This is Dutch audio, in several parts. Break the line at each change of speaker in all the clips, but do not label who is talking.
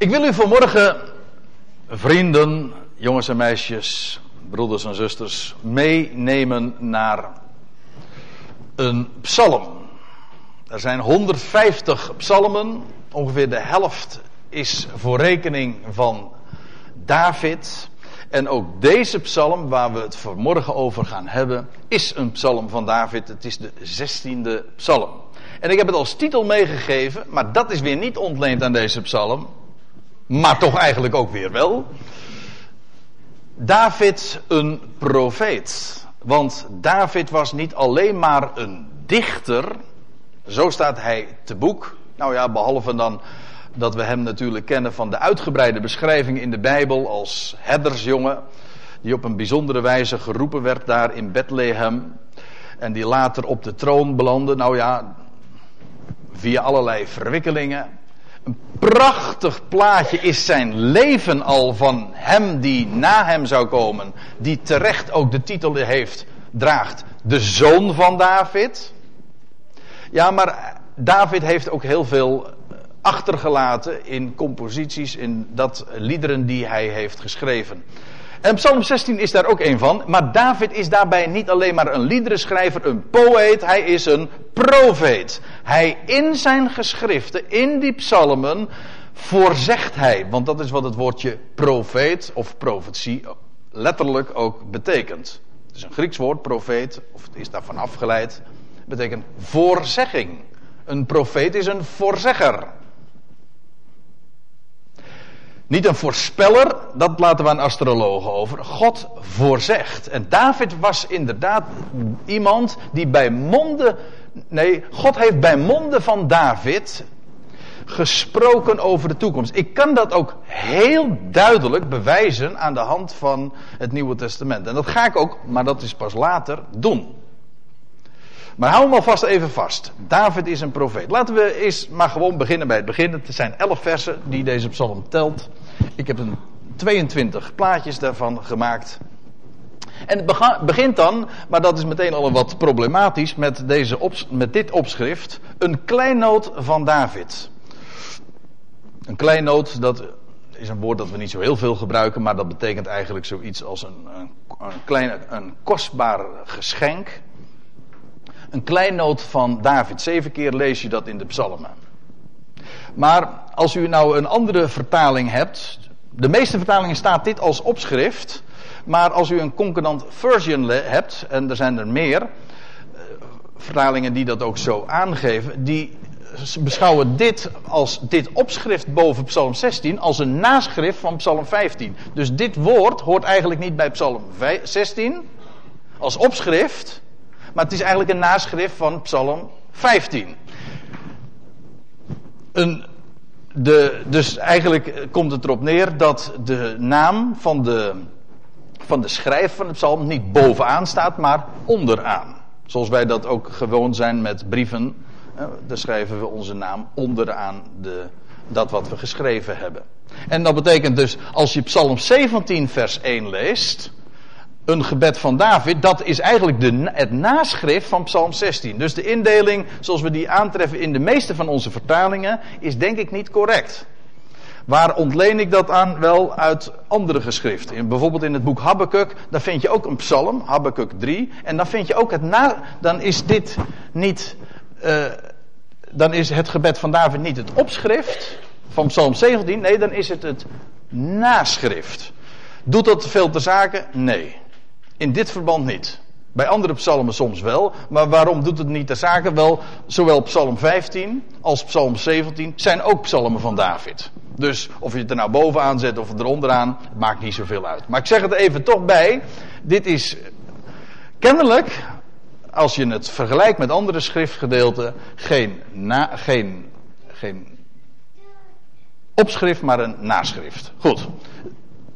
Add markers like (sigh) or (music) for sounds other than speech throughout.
Ik wil u vanmorgen, vrienden, jongens en meisjes, broeders en zusters, meenemen naar een psalm. Er zijn 150 psalmen, ongeveer de helft is voor rekening van David. En ook deze psalm, waar we het vanmorgen over gaan hebben, is een psalm van David. Het is de 16e psalm. En ik heb het als titel meegegeven, maar dat is weer niet ontleend aan deze psalm. Maar toch eigenlijk ook weer wel. David een profeet. Want David was niet alleen maar een dichter. Zo staat hij te boek. Nou ja, behalve dan dat we hem natuurlijk kennen van de uitgebreide beschrijving in de Bijbel als herdersjongen. Die op een bijzondere wijze geroepen werd daar in Bethlehem. En die later op de troon belandde. Nou ja, via allerlei verwikkelingen. Prachtig plaatje is zijn leven al van hem die na hem zou komen. Die terecht ook de titel heeft, draagt. De zoon van David. Ja, maar David heeft ook heel veel achtergelaten in composities, in dat liederen die hij heeft geschreven. En Psalm 16 is daar ook een van. Maar David is daarbij niet alleen maar een liederenschrijver, een poëet. Hij is een profeet. Hij in zijn geschriften, in die psalmen, voorzegt hij. Want dat is wat het woordje profeet of profetie letterlijk ook betekent. Het is een Grieks woord, profeet, of het is daarvan afgeleid. Betekent voorzegging. Een profeet is een voorzegger. Niet een voorspeller, dat laten we aan astrologen over. God voorzegt. En David was inderdaad iemand die bij monden. Nee, God heeft bij monden van David gesproken over de toekomst. Ik kan dat ook heel duidelijk bewijzen aan de hand van het Nieuwe Testament. En dat ga ik ook, maar dat is pas later, doen. Maar hou hem alvast even vast. David is een profeet. Laten we eerst maar gewoon beginnen bij het begin. Het zijn elf versen die deze psalm telt. Ik heb een 22 plaatjes daarvan gemaakt. En het begint dan, maar dat is meteen al een wat problematisch, met, deze met dit opschrift. Een kleinoot van David. Een kleinoot, dat is een woord dat we niet zo heel veel gebruiken, maar dat betekent eigenlijk zoiets als een, een, een, klein, een kostbaar geschenk. Een kleinoot van David. Zeven keer lees je dat in de psalmen. Maar als u nou een andere vertaling hebt. De meeste vertalingen staat dit als opschrift. Maar als u een concordant version hebt, en er zijn er meer. Eh, vertalingen die dat ook zo aangeven. Die beschouwen dit als dit opschrift boven Psalm 16 als een naschrift van Psalm 15. Dus dit woord hoort eigenlijk niet bij Psalm 16 als opschrift, maar het is eigenlijk een naschrift van Psalm 15. Een, de, dus eigenlijk komt het erop neer dat de naam van de, van de schrijver van de psalm niet bovenaan staat, maar onderaan. Zoals wij dat ook gewoon zijn met brieven. Daar schrijven we onze naam onderaan de, dat wat we geschreven hebben. En dat betekent dus, als je Psalm 17, vers 1 leest, een gebed van David, dat is eigenlijk de, het naschrift van Psalm 16. Dus de indeling zoals we die aantreffen in de meeste van onze vertalingen is denk ik niet correct. Waar ontleen ik dat aan? Wel uit andere geschriften. In, bijvoorbeeld in het boek Habakkuk, daar vind je ook een psalm, Habakkuk 3. En dan vind je ook het na, dan is dit niet, uh, dan is het gebed van David niet het opschrift van Psalm 17. Nee, dan is het het naschrift. Doet dat veel te zaken? Nee. In dit verband niet. Bij andere psalmen soms wel. Maar waarom doet het niet de zaken? Wel, zowel psalm 15 als psalm 17 zijn ook psalmen van David. Dus of je het er nou bovenaan zet of eronderaan, het maakt niet zoveel uit. Maar ik zeg het even toch bij. Dit is kennelijk, als je het vergelijkt met andere schriftgedeelten, geen, na, geen, geen opschrift, maar een naschrift. Goed.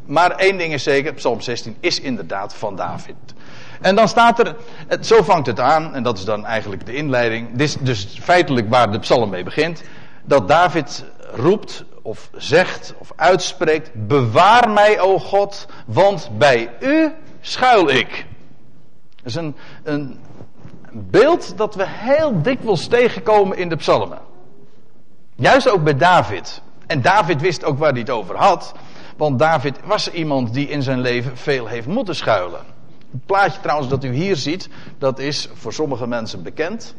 Maar één ding is zeker, Psalm 16 is inderdaad van David. En dan staat er, zo vangt het aan, en dat is dan eigenlijk de inleiding. Dit is dus feitelijk waar de psalm mee begint. Dat David roept, of zegt, of uitspreekt: Bewaar mij, o God, want bij u schuil ik. Dat is een, een beeld dat we heel dikwijls tegenkomen in de psalmen. Juist ook bij David. En David wist ook waar hij het over had. Want David was iemand die in zijn leven veel heeft moeten schuilen. Het plaatje trouwens dat u hier ziet, dat is voor sommige mensen bekend.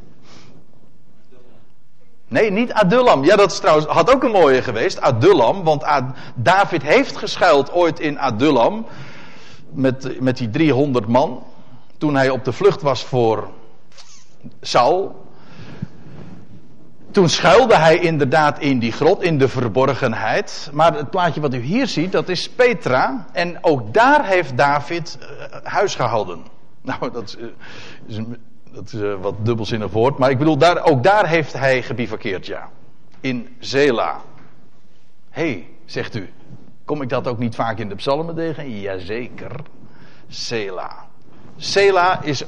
Nee, niet Adullam. Ja, dat is trouwens, had ook een mooie geweest. Adullam, want David heeft geschuild ooit in Adullam. Met, met die 300 man. Toen hij op de vlucht was voor Saul. Toen schuilde hij inderdaad in die grot, in de verborgenheid. Maar het plaatje wat u hier ziet, dat is Petra. En ook daar heeft David uh, huis gehouden. (laughs) Nou, dat is, een dat is een wat dubbelzinnig woord. Maar ik bedoel, daar, ook daar heeft hij gebivakkeerd, ja. In Zela. Hé, hey, zegt u. Kom ik dat ook niet vaak in de psalmen tegen? Jazeker. Sela. Sela is,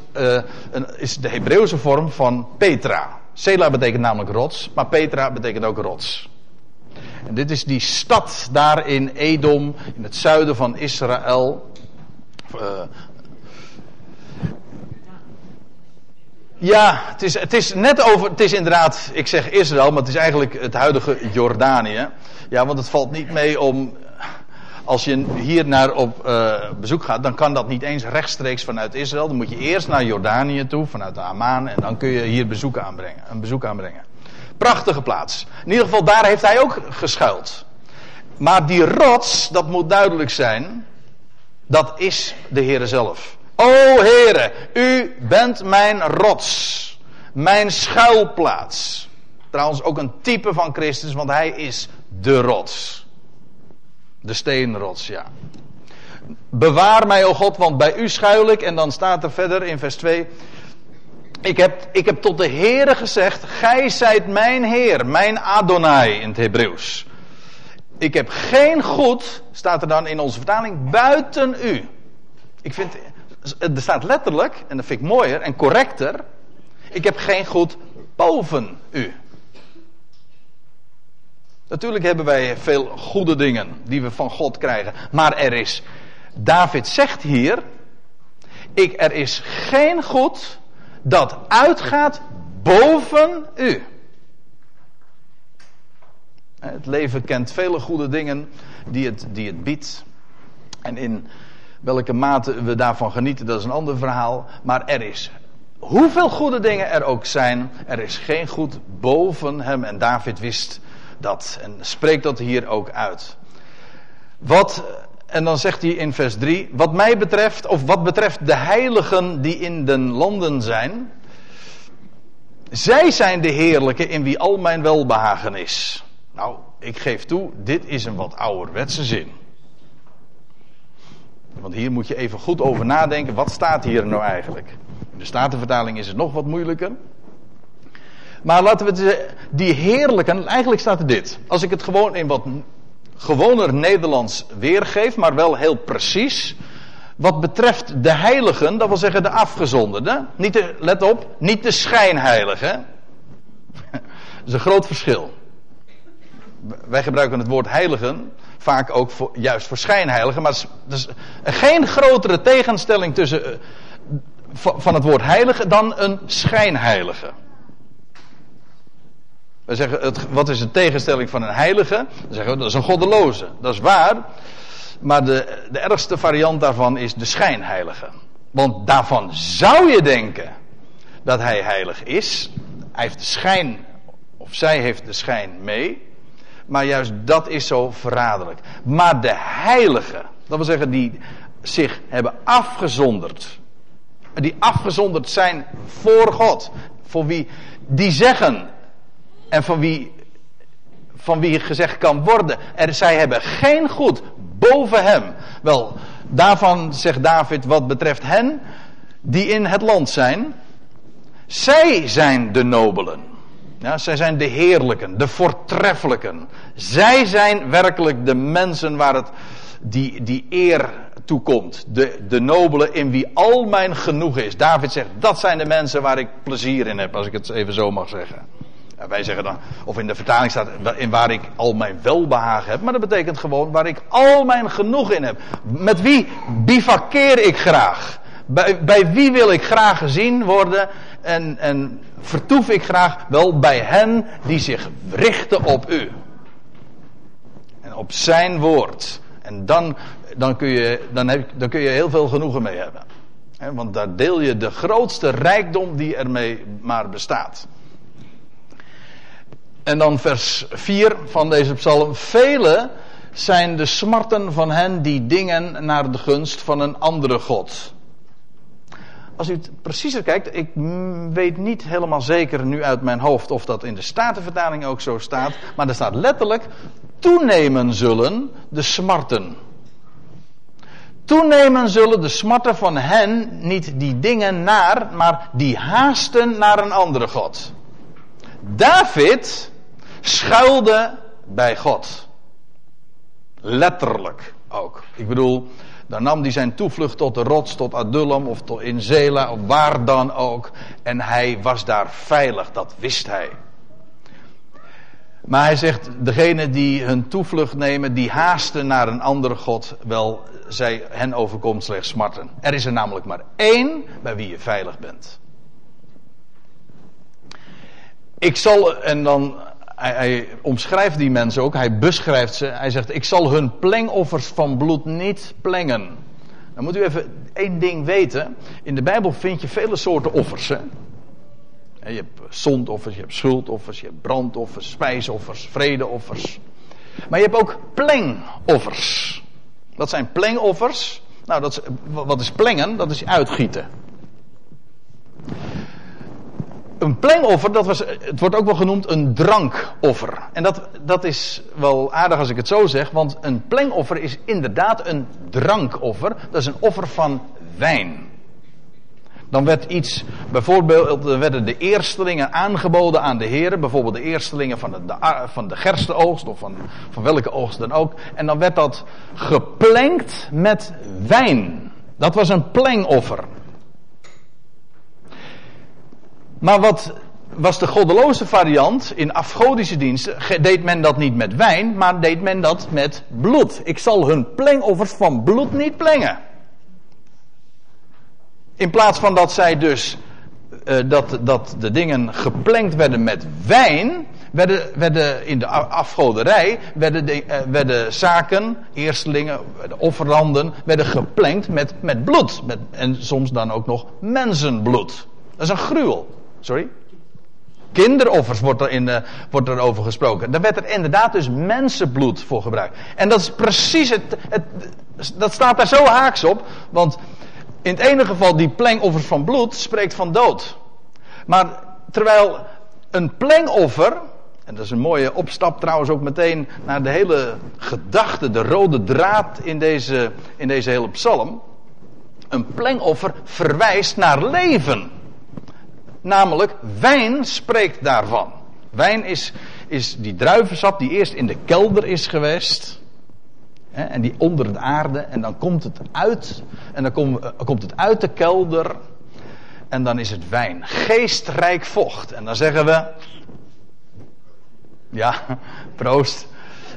is de Hebreeuwse vorm van Petra. Sela betekent namelijk rots, maar Petra betekent ook rots. En dit is die stad daar in Edom, in het zuiden van Israël. Uh, Ja, het is, het is net over. Het is inderdaad, ik zeg Israël, maar het is eigenlijk het huidige Jordanië. Ja, want het valt niet mee om. Als je hier naar op uh, bezoek gaat, dan kan dat niet eens rechtstreeks vanuit Israël. Dan moet je eerst naar Jordanië toe, vanuit de Amman, en dan kun je hier bezoek aanbrengen, een bezoek aanbrengen. Prachtige plaats. In ieder geval, daar heeft hij ook geschuild. Maar die rots, dat moet duidelijk zijn, dat is de Heer zelf. O Heere, u bent mijn rots, mijn schuilplaats. Trouwens ook een type van Christus, want hij is de rots. De steenrots, ja. Bewaar mij, o God, want bij u schuil ik. En dan staat er verder in vers 2. Ik heb, ik heb tot de Heere gezegd, gij zijt mijn Heer, mijn Adonai in het Hebreeuws. Ik heb geen goed, staat er dan in onze vertaling, buiten u. Ik vind, er staat letterlijk, en dat vind ik mooier en correcter. Ik heb geen goed boven u. Natuurlijk hebben wij veel goede dingen die we van God krijgen. Maar er is, David zegt hier, ik, er is geen goed dat uitgaat boven u. Het leven kent vele goede dingen die het, die het biedt. En in Welke mate we daarvan genieten, dat is een ander verhaal. Maar er is, hoeveel goede dingen er ook zijn, er is geen goed boven hem. En David wist dat en spreekt dat hier ook uit. Wat, en dan zegt hij in vers 3, wat mij betreft, of wat betreft de heiligen die in de landen zijn. Zij zijn de heerlijke in wie al mijn welbehagen is. Nou, ik geef toe, dit is een wat ouderwetse zin. Want hier moet je even goed over nadenken. Wat staat hier nou eigenlijk? In de Statenvertaling is het nog wat moeilijker. Maar laten we het, die heerlijke, eigenlijk staat er dit. Als ik het gewoon in wat gewoner Nederlands weergeef, maar wel heel precies. Wat betreft de heiligen, dat wil zeggen de afgezonderden. Niet de, let op, niet de schijnheiligen. (laughs) Dat is een groot verschil. Wij gebruiken het woord heiligen vaak ook voor, juist voor schijnheiligen. Maar er is, geen grotere tegenstelling tussen, uh, van het woord heilige dan een schijnheilige. We zeggen, wat is de tegenstelling van een heilige? Dan zeggen we, dat is een goddeloze. Dat is waar. Maar de, de ergste variant daarvan is de schijnheilige. Want daarvan zou je denken dat hij heilig is. Hij heeft de schijn, of zij heeft de schijn mee. Maar juist dat is zo verraderlijk. Maar de heiligen, dat wil zeggen die zich hebben afgezonderd. Die afgezonderd zijn voor God. Voor wie die zeggen. En van wie, van wie gezegd kan worden. Er, zij hebben geen goed boven hem. Wel, daarvan zegt David wat betreft hen die in het land zijn. Zij zijn de nobelen. Ja, zij zijn de heerlijken, de voortreffelijken. Zij zijn werkelijk de mensen waar het die, die eer toekomt. De, de nobelen in wie al mijn genoegen is. David zegt, dat zijn de mensen waar ik plezier in heb, als ik het even zo mag zeggen. En wij zeggen dan, of in de vertaling staat, in waar ik al mijn welbehagen heb. Maar dat betekent gewoon waar ik al mijn genoeg in heb. Met wie bivakkeer ik graag? Bij, wie wil ik graag gezien worden? En, en vertoef ik graag wel bij hen die zich richten op u. op zijn woord. En dan, dan, kun, je, dan, heb, dan kun je heel veel genoegen mee hebben. want daar deel je de grootste rijkdom die ermee maar bestaat. En dan vers 4 van deze psalm. Vele zijn de smarten van hen die dingen naar de gunst van een andere God. Als u het preciezer kijkt, ik weet niet helemaal zeker nu uit mijn hoofd of dat in de Statenvertaling ook zo staat, maar er staat letterlijk toenemen zullen de smarten. Toenemen zullen de smarten van hen, niet die dingen naar, maar die haasten naar een andere God. David schuilde bij God. Letterlijk ook. Ik bedoel, dan nam hij zijn toevlucht tot de rots, tot Adullam of tot in Zela of waar dan ook. En hij was daar veilig, dat wist hij. Maar hij zegt, degene die hun toevlucht nemen, die haasten naar een andere God, wel, zij, hen overkomt slechts smarten. Er is er namelijk maar één bij wie je veilig bent. Ik zal, en dan hij, hij, omschrijft die mensen ook, hij beschrijft ze. Hij zegt: Ik zal hun plengoffers van bloed niet plengen. Dan moet u even één ding weten. In de Bijbel vind je vele soorten offers. Hè? Je hebt zondoffers, je hebt schuldoffers, je hebt brandoffers, spijsoffers, vredeoffers. Maar je hebt ook plengoffers. Wat zijn plengoffers? Nou, dat wat is plengen? Dat is uitgieten een plengoffer, dat was, het wordt ook wel genoemd een drankoffer. En dat, dat is wel aardig als ik het zo zeg, want een plengoffer is inderdaad een drankoffer. Dat is een offer van wijn. Dan werd iets, bijvoorbeeld, werden de eerstelingen aangeboden aan de heren. Bijvoorbeeld de eerstelingen van de, van de gerstenoogst of van, van welke oogst dan ook. En dan werd dat geplengd met wijn. Dat was een plengoffer. Maar wat was de goddeloze variant in afgodische diensten? Deed men dat niet met wijn, maar deed men dat met bloed. Ik zal hun plengoffers van bloed niet plengen. In plaats van dat zij dus uh, dat, dat de dingen geplengd werden met wijn, werden, werden in de afgoderij werden, de, uh, werden zaken, eerstelingen, offeranden, werden geplengd met, met bloed. Met, en soms dan ook nog mensenbloed. Dat is een gruwel. Sorry? Kinderoffers wordt er, in, uh, wordt er over gesproken. Daar werd er inderdaad dus mensenbloed voor gebruikt. En dat is precies het, het, Dat staat daar zo haaks op. Want in het ene geval, die plengoffers van bloed spreekt van dood. Maar terwijl een plengoffer. En dat is een mooie opstap trouwens ook meteen naar de hele gedachte, de rode draad in deze, in deze hele psalm. Een plengoffer verwijst naar leven. Namelijk, wijn spreekt daarvan. Wijn is, is die druivensap die eerst in de kelder is geweest. Hè, en die onder de aarde. En dan komt het uit. En dan uh, komt het uit de kelder. En dan is het wijn. Geestrijk vocht. En dan zeggen we. Ja, (laughs) proost.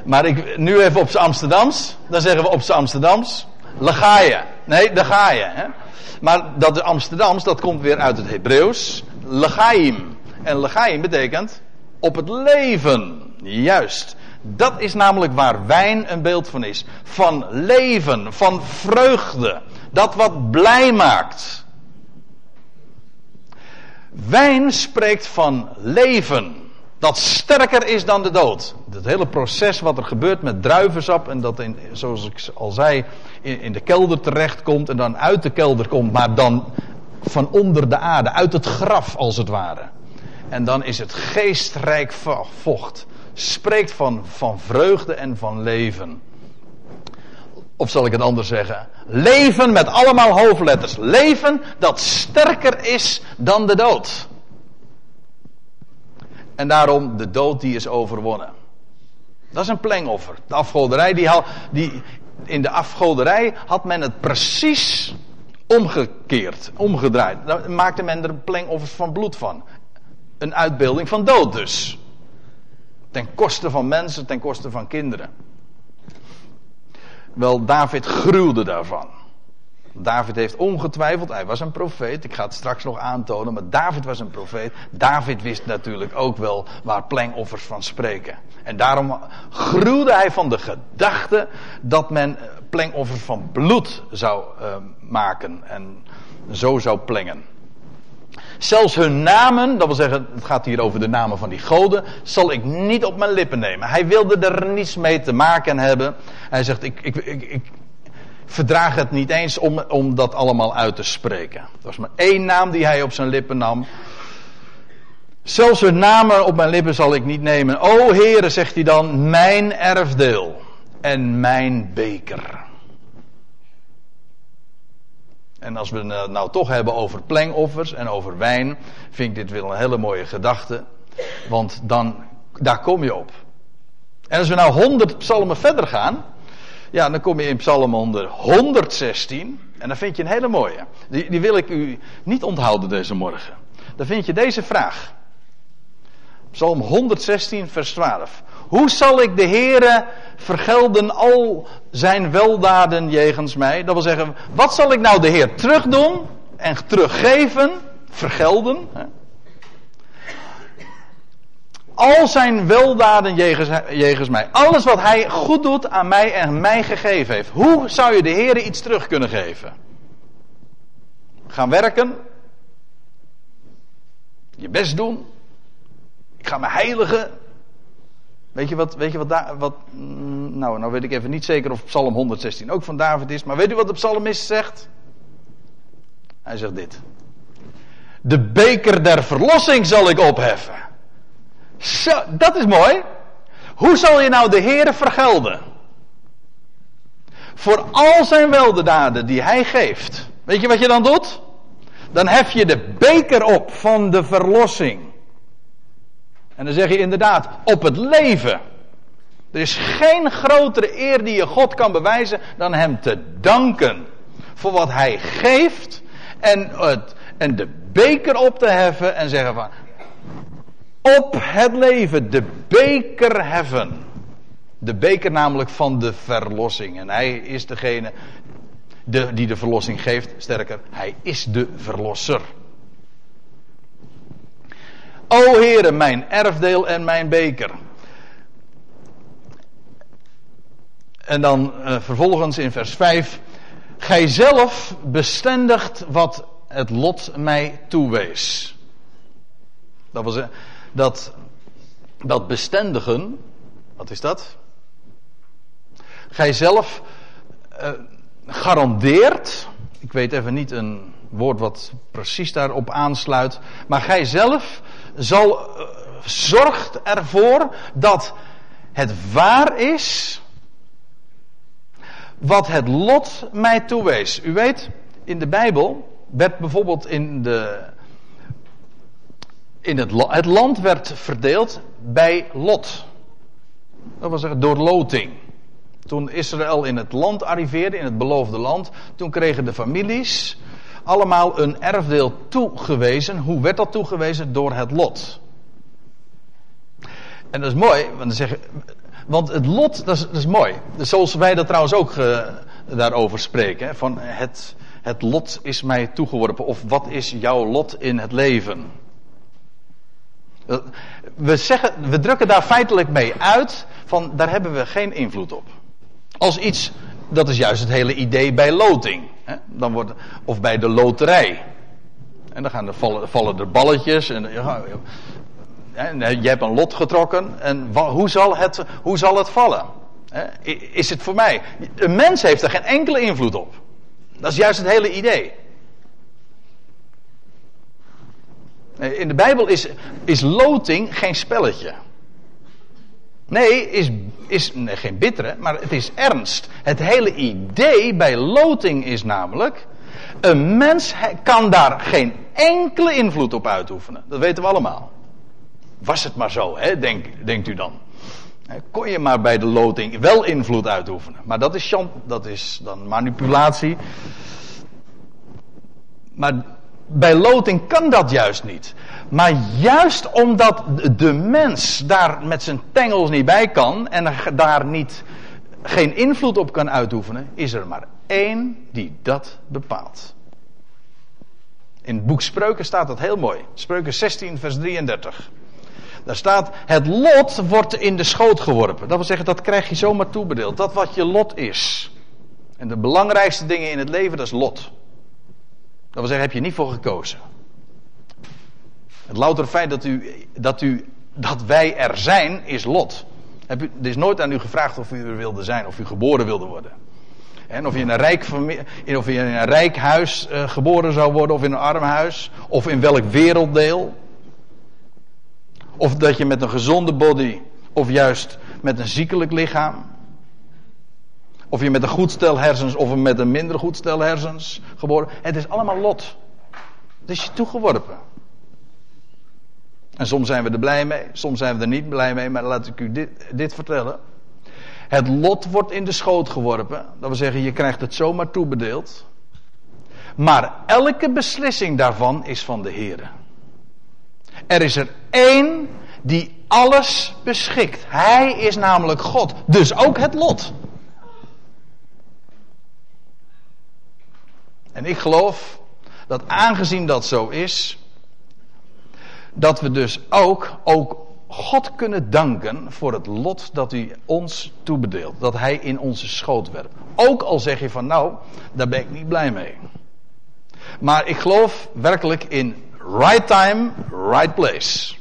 Maar ik, nu even op z'n Amsterdams. Dan zeggen we op z'n Amsterdams. Legaje. Nee, daar ga je. Maar dat Amsterdams, dat komt weer uit het Hebreeuws legaim. En legaim betekent op het leven. Juist. Dat is namelijk waar wijn een beeld van is. Van leven, van vreugde. Dat wat blij maakt. Wijn spreekt van leven. Dat sterker is dan de dood. Het hele proces wat er gebeurt met druivensap. En dat, in, zoals ik al zei, in, in de kelder terechtkomt. En dan uit de kelder komt. Maar dan van onder de aarde, uit het graf als het ware. En dan is het geestrijk vocht. Spreekt van, van vreugde en van leven. Of zal ik het anders zeggen? Leven met allemaal hoofdletters. Leven dat sterker is dan de dood. En daarom de dood die is overwonnen. Dat is een plengoffer. De afgoderij die, die in de afgoderij had men het precies omgekeerd, omgedraaid. Daar maakte men er plengoffers van bloed van. Een uitbeelding van dood dus. Ten koste van mensen, ten koste van kinderen. Wel, David gruwde daarvan. David heeft ongetwijfeld, hij was een profeet, ik ga het straks nog aantonen, maar David was een profeet. David wist natuurlijk ook wel waar plengoffers van spreken. En daarom gruwde hij van de gedachte dat men plengoffers van bloed zou uh, maken en zo zou plengen. Zelfs hun namen, dat wil zeggen, het gaat hier over de namen van die goden, zal ik niet op mijn lippen nemen. Hij wilde er niets mee te maken hebben. Hij zegt, ik, ik, ik, ik verdraag het niet eens om, om dat allemaal uit te spreken. Er was maar één naam die hij op zijn lippen nam. Zelfs hun namen op mijn lippen zal ik niet nemen. O Heere, zegt hij dan, mijn erfdeel en mijn beker. En als we het nou toch hebben over plengoffers en over wijn, vind ik dit wel een hele mooie gedachte. Want dan, daar kom je op. En als we nou honderd psalmen verder gaan, ja, dan kom je in psalm 116. En dan vind je een hele mooie. Die, die wil ik u niet onthouden deze morgen. Dan vind je deze vraag. Psalm 116, vers 12. Hoe zal ik de Heere vergelden al zijn weldaden jegens mij? Dat wil zeggen, wat zal ik nou de Heer terugdoen en teruggeven, vergelden? Hè? Al zijn weldaden jegens, jegens mij. Alles wat hij goed doet aan mij en mij gegeven heeft. Hoe zou je de Heer iets terug kunnen geven? Gaan werken. Je best doen. Ik ga me heiligen. Weet je wat, weet je wat wat, mm, nou, nou weet ik even niet zeker of Psalm 116 ook van David is, maar weet u wat de psalmist zegt? Hij zegt dit. De beker der verlossing zal ik opheffen. Zo, dat is mooi. Hoe zal je nou de Heer vergelden? Voor al zijn weldaden die hij geeft. Weet je wat je dan doet? Dan hef je de beker op van de verlossing. En dan zeg je inderdaad, op het leven. Er is geen grotere eer die je God kan bewijzen dan Hem te danken voor wat Hij geeft. En, het, en de beker op te heffen en zeggen van, op het leven, de beker heffen. De beker namelijk van de verlossing. En Hij is degene de, die de verlossing geeft. Sterker, Hij is de verlosser. O Heere, mijn erfdeel en mijn beker. En dan uh, vervolgens in vers 5. Gij zelf bestendigt wat het lot mij toewees. Dat was dat, dat bestendigen. Wat is dat? Gij zelf uh, garandeert. Ik weet even niet een woord wat precies daarop aansluit. Maar gij zelf zal, uh, zorgt ervoor dat het waar is wat het lot mij toewees. U weet, in de Bijbel werd bijvoorbeeld in de. In het, het land werd verdeeld bij lot. Dat was door loting. Toen Israël in het land arriveerde, in het beloofde land, toen kregen de families allemaal een erfdeel toegewezen. Hoe werd dat toegewezen? Door het lot. En dat is mooi, want, dan want het lot, dat is, dat is mooi. Zoals wij dat trouwens ook uh, daarover spreken. Van het, het lot is mij toegeworpen. Of wat is jouw lot in het leven? We, zeggen, we drukken daar feitelijk mee uit van daar hebben we geen invloed op. Als iets, dat is juist het hele idee bij loting. Hè? Dan wordt, of bij de loterij. En dan gaan er vallen, vallen er balletjes. En, ja, je hebt een lot getrokken. En hoe zal het, hoe zal het vallen? Is het voor mij? Een mens heeft er geen enkele invloed op. Dat is juist het hele idee. In de Bijbel is, is loting geen spelletje. Nee, is, is geen bittere, maar het is ernst. Het hele idee bij loting is namelijk. Een mens kan daar geen enkele invloed op uitoefenen. Dat weten we allemaal. Was het maar zo, hè, denk, denkt u dan. Kon je maar bij de loting wel invloed uitoefenen. Maar dat is, dat is dan manipulatie. Maar bij loting kan dat juist niet. Maar juist omdat de mens daar met zijn tengels niet bij kan en daar niet geen invloed op kan uitoefenen, is er maar één die dat bepaalt. In het boek Spreuken staat dat heel mooi. Spreuken 16, vers 33. Daar staat: Het lot wordt in de schoot geworpen. Dat wil zeggen, dat krijg je zomaar toebedeeld. Dat wat je lot is. En de belangrijkste dingen in het leven, dat is lot. Dat wil zeggen, heb je niet voor gekozen. Het louter feit dat, u, dat, u, dat wij er zijn, is lot. Heb u, er is nooit aan u gevraagd of u er wilde zijn, of u geboren wilde worden. En of je in een rijk, of je in een rijk huis uh, geboren zou worden, of in een arm huis, of in welk werelddeel. Of dat je met een gezonde body, of juist met een ziekelijk lichaam. Of je met een goed stel hersens, of met een minder goed stel hersens geboren. Het is allemaal lot. Het is je toegeworpen. En soms zijn we er blij mee, soms zijn we er niet blij mee, maar laat ik u dit, dit vertellen. Het lot wordt in de schoot geworpen. Dat wil zeggen, je krijgt het zomaar toebedeeld. Maar elke beslissing daarvan is van de Heer. Er is er één die alles beschikt. Hij is namelijk God. Dus ook het lot. En ik geloof dat aangezien dat zo is, dat we dus ook, ook God kunnen danken voor het lot dat hij ons toebedeelt. Dat hij in onze schoot werpt. Ook al zeg je van nou, daar ben ik niet blij mee. Maar ik geloof werkelijk in right time, right place.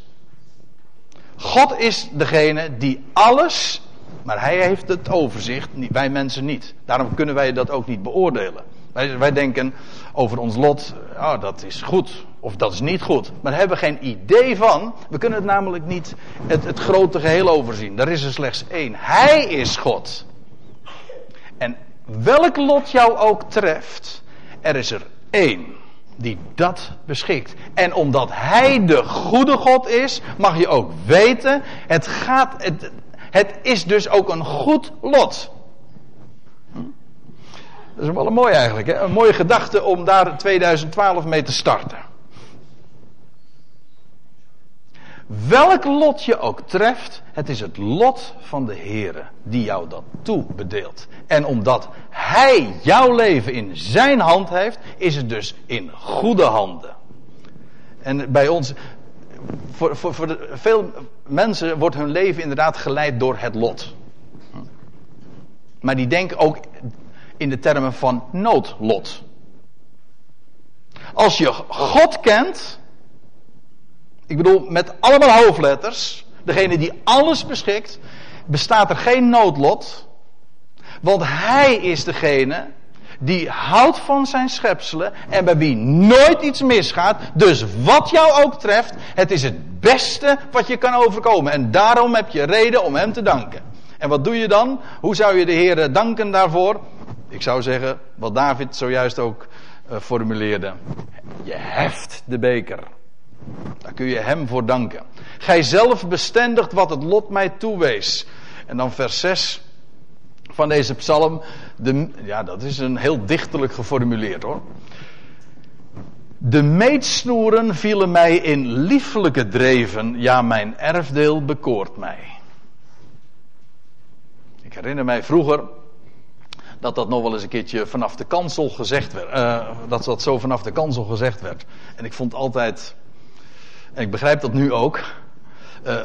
God is degene die alles, maar hij heeft het overzicht, wij mensen niet. Daarom kunnen wij dat ook niet beoordelen. Wij, wij denken over ons lot, oh, dat is goed of dat is niet goed. Maar daar hebben we geen idee van. We kunnen het namelijk niet het, het grote geheel overzien. Daar is er slechts één. Hij is God. En welk lot jou ook treft, er is er één die dat beschikt. En omdat Hij de goede God is, mag je ook weten, het gaat, het is dus ook een goed lot. Dat is wel een mooi eigenlijk, hè? een mooie gedachte om daar 2012 mee te starten. Welk lot je ook treft, het is het lot van de Heere die jou dat toebedeelt. En omdat Hij jouw leven in Zijn hand heeft, is het dus in goede handen. En bij ons, voor, voor, voor veel mensen wordt hun leven inderdaad geleid door het lot. Maar die denken ook in de termen van noodlot. Als je God kent, ik bedoel met allemaal hoofdletters, degene die alles beschikt, bestaat er geen noodlot. Want hij is degene die houdt van zijn schepselen en bij wie nooit iets misgaat. Dus wat jou ook treft, het is het beste wat je kan overkomen. En daarom heb je reden om hem te danken. En wat doe je dan? Hoe zou je de Heer danken daarvoor? Ik zou zeggen, wat David zojuist ook uh, formuleerde. Je heft de beker. Daar kun je hem voor danken. Gij zelf bestendigt wat het lot mij toewees. En dan vers 6 van deze psalm. De, ja, dat is een heel dichterlijk geformuleerd hoor. De meetsnoeren vielen mij in lieflijke dreven. Ja, mijn erfdeel bekoort mij. Ik herinner mij vroeger dat dat nog wel eens een keertje vanaf de kansel gezegd werd. Uh, dat dat zo vanaf de kansel gezegd werd. En ik vond altijd, en ik begrijp dat nu ook. Uh,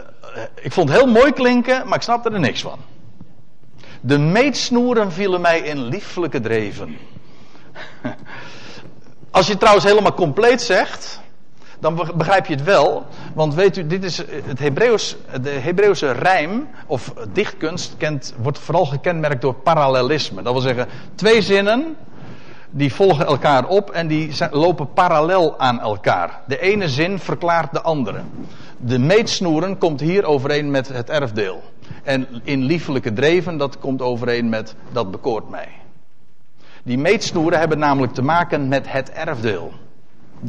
ik vond het heel mooi klinken, maar ik snapte er niks van. De meetsnoeren vielen mij in lieflijke dreven. (laughs) Als je trouwens helemaal compleet zegt, dan begrijp je het wel. Want weet u, dit is het Hebreeuws, de Hebreeuwse rijm of dichtkunst kent, wordt vooral gekenmerkt door parallelisme. Dat wil zeggen, twee zinnen die volgen elkaar op en die lopen parallel aan elkaar. De ene zin verklaart de andere. De meetsnoeren komt hier overeen met het erfdeel. En in liefelijke dreven, dat komt overeen met dat bekoort mij. Die meetsnoeren hebben namelijk te maken met het erfdeel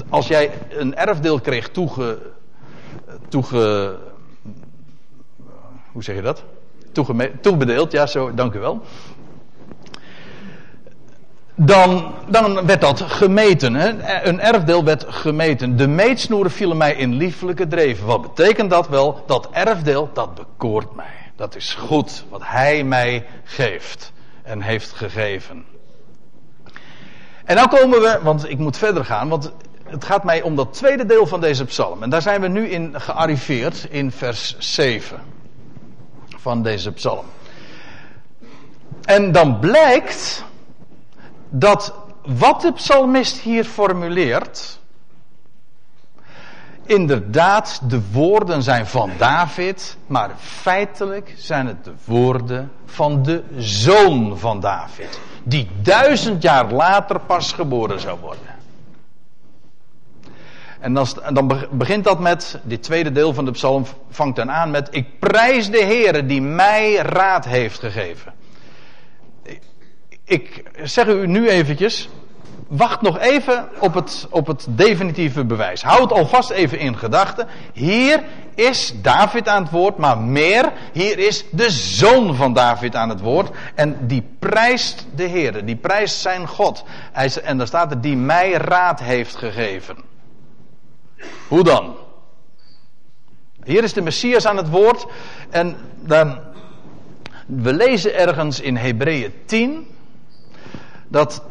als jij een erfdeel kreeg toege, toege hoe zeg je dat? Toege, toebedeeld, ja, zo, dank u wel. Dan, dan werd dat gemeten. Hè? Een erfdeel werd gemeten. De meetsnoeren vielen mij in lieflijke dreven. Wat betekent dat wel? Dat erfdeel, dat bekoort mij. Dat is goed wat Hij mij geeft en heeft gegeven. En nou komen we, want ik moet verder gaan, want het gaat mij om dat tweede deel van deze psalm. En daar zijn we nu in gearriveerd in vers 7 van deze psalm. En dan blijkt dat wat de psalmist hier formuleert, inderdaad de woorden zijn van David, maar feitelijk zijn het de woorden van de zoon van David, die duizend jaar later pas geboren zou worden. En dan, begint dat met, dit tweede deel van de psalm vangt dan aan met, ik prijs de Heere die mij raad heeft gegeven. Ik zeg u nu eventjes, wacht nog even op het, op het definitieve bewijs. Houd alvast even in gedachten. Hier is David aan het woord, maar meer, hier is de zoon van David aan het woord. En die prijst de Heer, die prijst zijn God. En daar staat er, die mij raad heeft gegeven. Hoe dan? Hier is de Messias aan het woord. En dan, we lezen ergens in Hebreeën 10 dat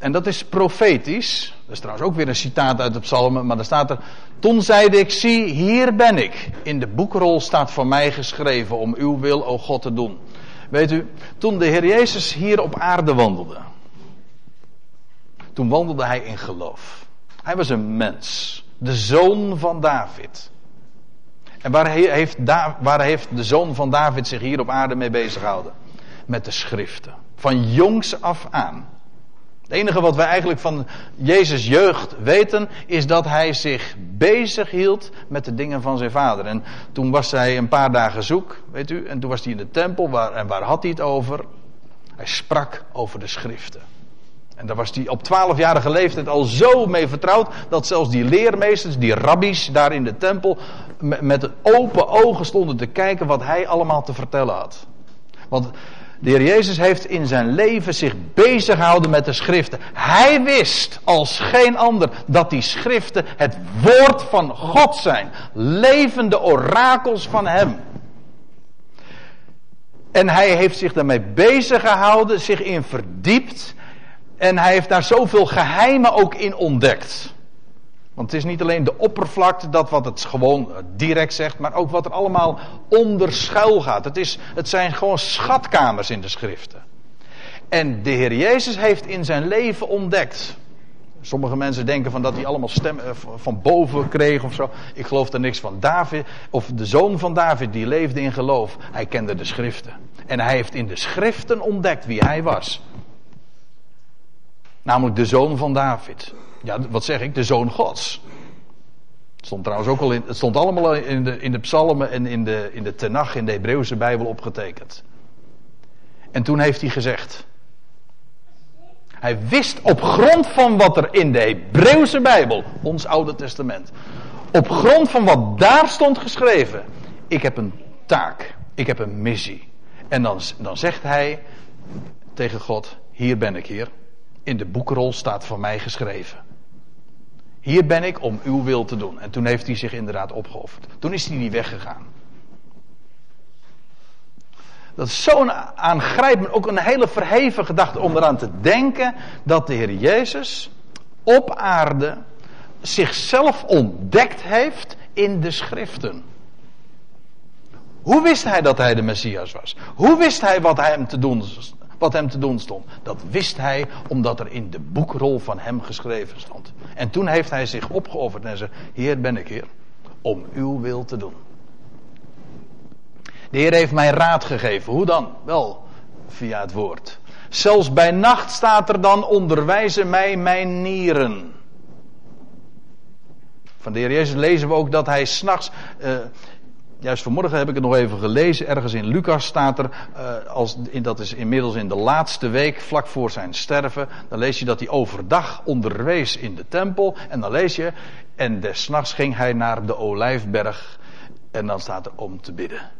en dat is profetisch. Dat is trouwens ook weer een citaat uit de psalmen. Maar daar staat er. Toen zeide ik, zie, hier ben ik. In de boekrol staat voor mij geschreven om uw wil, o God, te doen. Weet u, toen de Heer Jezus hier op aarde wandelde. Toen wandelde hij in geloof. Hij was een mens. De zoon van David. En waar heeft, waar heeft de zoon van David zich hier op aarde mee bezig gehouden? Met de schriften. Van jongs af aan. Het enige wat wij eigenlijk van Jezus' jeugd weten, is dat hij zich bezig hield met de dingen van zijn vader. En toen was hij een paar dagen zoek, weet u, en toen was hij in de tempel, waar, en waar had hij het over? Hij sprak over de schriften. En daar was hij op twaalfjarige leeftijd al zo mee vertrouwd, dat zelfs die leermeesters, die rabbies daar in de tempel, met open ogen stonden te kijken wat hij allemaal te vertellen had. Want de Heer Jezus heeft in zijn leven zich bezig gehouden met de schriften. Hij wist als geen ander dat die schriften het woord van God zijn. Levende orakels van Hem. En hij heeft zich daarmee bezig gehouden, zich in verdiept. En hij heeft daar zoveel geheimen ook in ontdekt. Want het is niet alleen de oppervlakte, dat wat het gewoon direct zegt, maar ook wat er allemaal onder schuil gaat. Het, is, het zijn gewoon schatkamers in de schriften. En de Heer Jezus heeft in zijn leven ontdekt. Sommige mensen denken van dat hij allemaal stemmen eh, van boven kreeg of zo. Ik geloof er niks van. David, of de zoon van David, die leefde in geloof. Hij kende de schriften. En hij heeft in de schriften ontdekt wie hij was. Namelijk de zoon van David. Ja, wat zeg ik? De zoon Gods. Het stond trouwens ook al in. Het stond allemaal in de, in de psalmen en in de, in de Tenach, in de Hebreeuwse Bijbel opgetekend. En toen heeft hij gezegd. Hij wist op grond van wat er in de Hebreeuwse Bijbel, ons Oude Testament, op grond van wat daar stond geschreven, ik heb een taak, ik heb een missie. En dan, dan zegt hij tegen God, hier ben ik hier, in de boekrol staat van mij geschreven. Hier ben ik om uw wil te doen. En toen heeft hij zich inderdaad opgeofferd. Toen is hij niet weggegaan. Dat is zo'n aangrijpend, ook een hele verheven gedachte om eraan te denken dat de Heer Jezus op aarde zichzelf ontdekt heeft in de schriften. Hoe wist hij dat hij de Messias was? Hoe wist hij wat hij hem te doen wat hem te doen stond. Dat wist hij omdat er in de boekrol van hem geschreven stond. En toen heeft hij zich opgeofferd en zei: Heer ben ik hier, om uw wil te doen. De Heer heeft mij raad gegeven. Hoe dan? Wel, via het woord. Zelfs bij nacht staat er dan: onderwijzen mij mijn nieren. Van de Heer Jezus lezen we ook dat hij s'nachts. Uh, Juist vanmorgen heb ik het nog even gelezen. Ergens in Lucas staat er, uh, als, in, dat is inmiddels in de laatste week, vlak voor zijn sterven. Dan lees je dat hij overdag onderwees in de tempel. En dan lees je, en des nachts ging hij naar de olijfberg. En dan staat er om te bidden.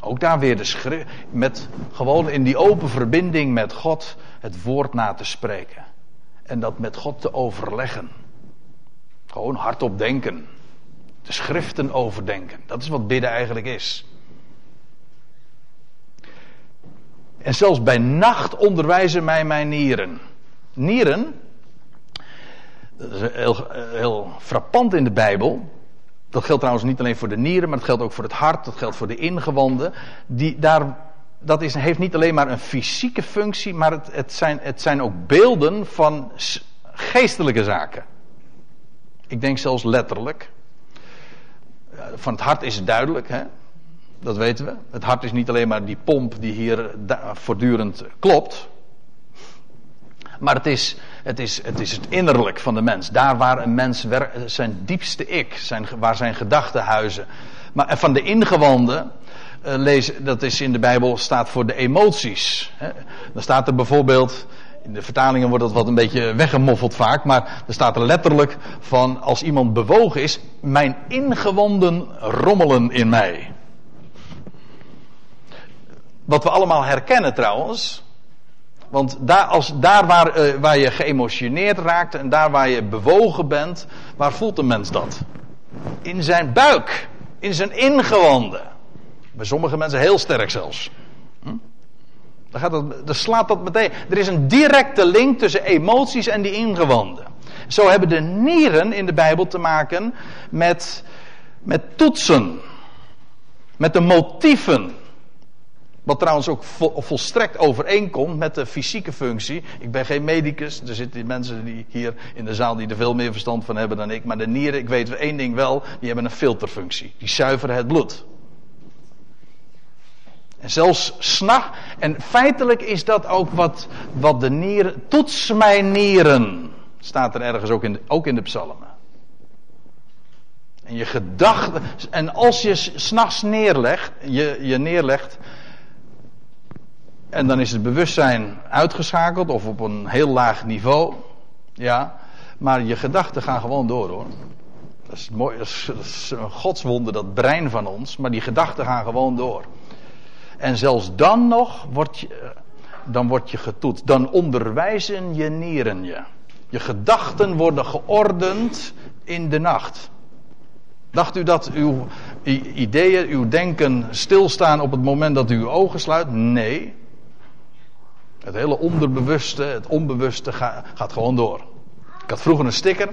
Ook daar weer de met gewoon in die open verbinding met God het woord na te spreken. En dat met God te overleggen. Gewoon hardop denken Schriften overdenken. Dat is wat bidden eigenlijk is. En zelfs bij nacht onderwijzen mij mijn nieren. Nieren, dat is heel, heel frappant in de Bijbel. Dat geldt trouwens niet alleen voor de nieren, maar dat geldt ook voor het hart, dat geldt voor de ingewanden. Die daar, dat is, heeft niet alleen maar een fysieke functie, maar het, het, zijn, het zijn ook beelden van geestelijke zaken. Ik denk zelfs letterlijk. Van het hart is het duidelijk, hè? dat weten we. Het hart is niet alleen maar die pomp die hier voortdurend klopt. Maar het is, het, is, het is het innerlijk van de mens. Daar waar een mens zijn diepste ik, zijn, waar zijn gedachten huizen. Maar van de ingewanden, uh, lezen, dat is in de Bijbel, staat voor de emoties. Hè. Dan staat er bijvoorbeeld, in de vertalingen wordt dat wat een beetje weggemoffeld vaak, maar er staat er letterlijk van als iemand bewogen is, mijn ingewanden rommelen in mij. Wat we allemaal herkennen trouwens. Want daar, als, daar waar, uh, waar je geëmotioneerd raakt en daar waar je bewogen bent, waar voelt een mens dat? In zijn buik, in zijn ingewanden. Bij sommige mensen heel sterk zelfs. Hm? Dan, gaat slaat dat meteen. Er is een directe link tussen emoties en die ingewanden. Zo hebben de nieren in de Bijbel te maken met, met toetsen. Met de motieven wat trouwens ook volstrekt overeenkomt met de fysieke functie. Ik ben geen medicus. Er zitten mensen die hier in de zaal die er veel meer verstand van hebben dan ik. Maar de nieren, ik weet één ding wel. Die hebben een filterfunctie. Die zuiveren het bloed. En zelfs s'nacht. En feitelijk is dat ook wat, wat de nieren. Toets mijn nieren. Staat er ergens ook in de, ook in de psalmen. En je gedachten. En als je s'nachts neerlegt. Je, je neerlegt en dan is het bewustzijn uitgeschakeld of op een heel laag niveau. Ja, maar je gedachten gaan gewoon door hoor. Dat is, mooi, dat is, een godswonde, dat brein van ons. Maar die gedachten gaan gewoon door. En zelfs dan nog word je, dan word je getoetst. Dan onderwijzen je nieren je. Je gedachten worden geordend in de nacht. Dacht u dat uw ideeën, uw denken stilstaan op het moment dat u uw ogen sluit? Nee. Het hele onderbewuste, het onbewuste gaat gewoon door. Ik had vroeger een sticker.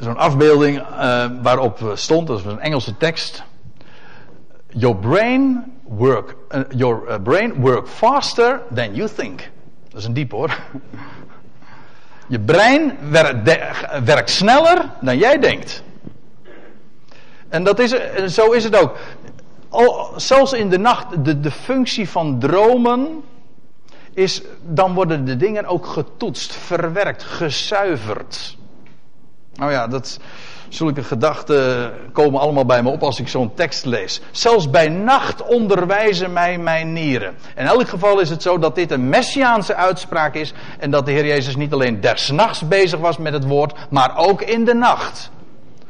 Zo'n afbeelding uh, waarop stond, dat was een Engelse tekst. Your brain work, uh, your uh, brain work faster than you think. Dat is een diep hoor. (laughs) Je brein werkt, sneller dan jij denkt. En dat is, zo is het ook zelfs in de nacht, de, de functie van dromen is, dan worden de dingen ook getoetst, verwerkt, gezuiverd. Nou ja, dat, zulke gedachten komen allemaal bij me op als ik zo'n tekst lees. Zelfs bij nacht onderwijzen mij mijn nieren. In elk geval is het zo dat dit een messiaanse uitspraak is en dat de Heer Jezus niet alleen des nachts bezig was met het woord, maar ook in de nacht.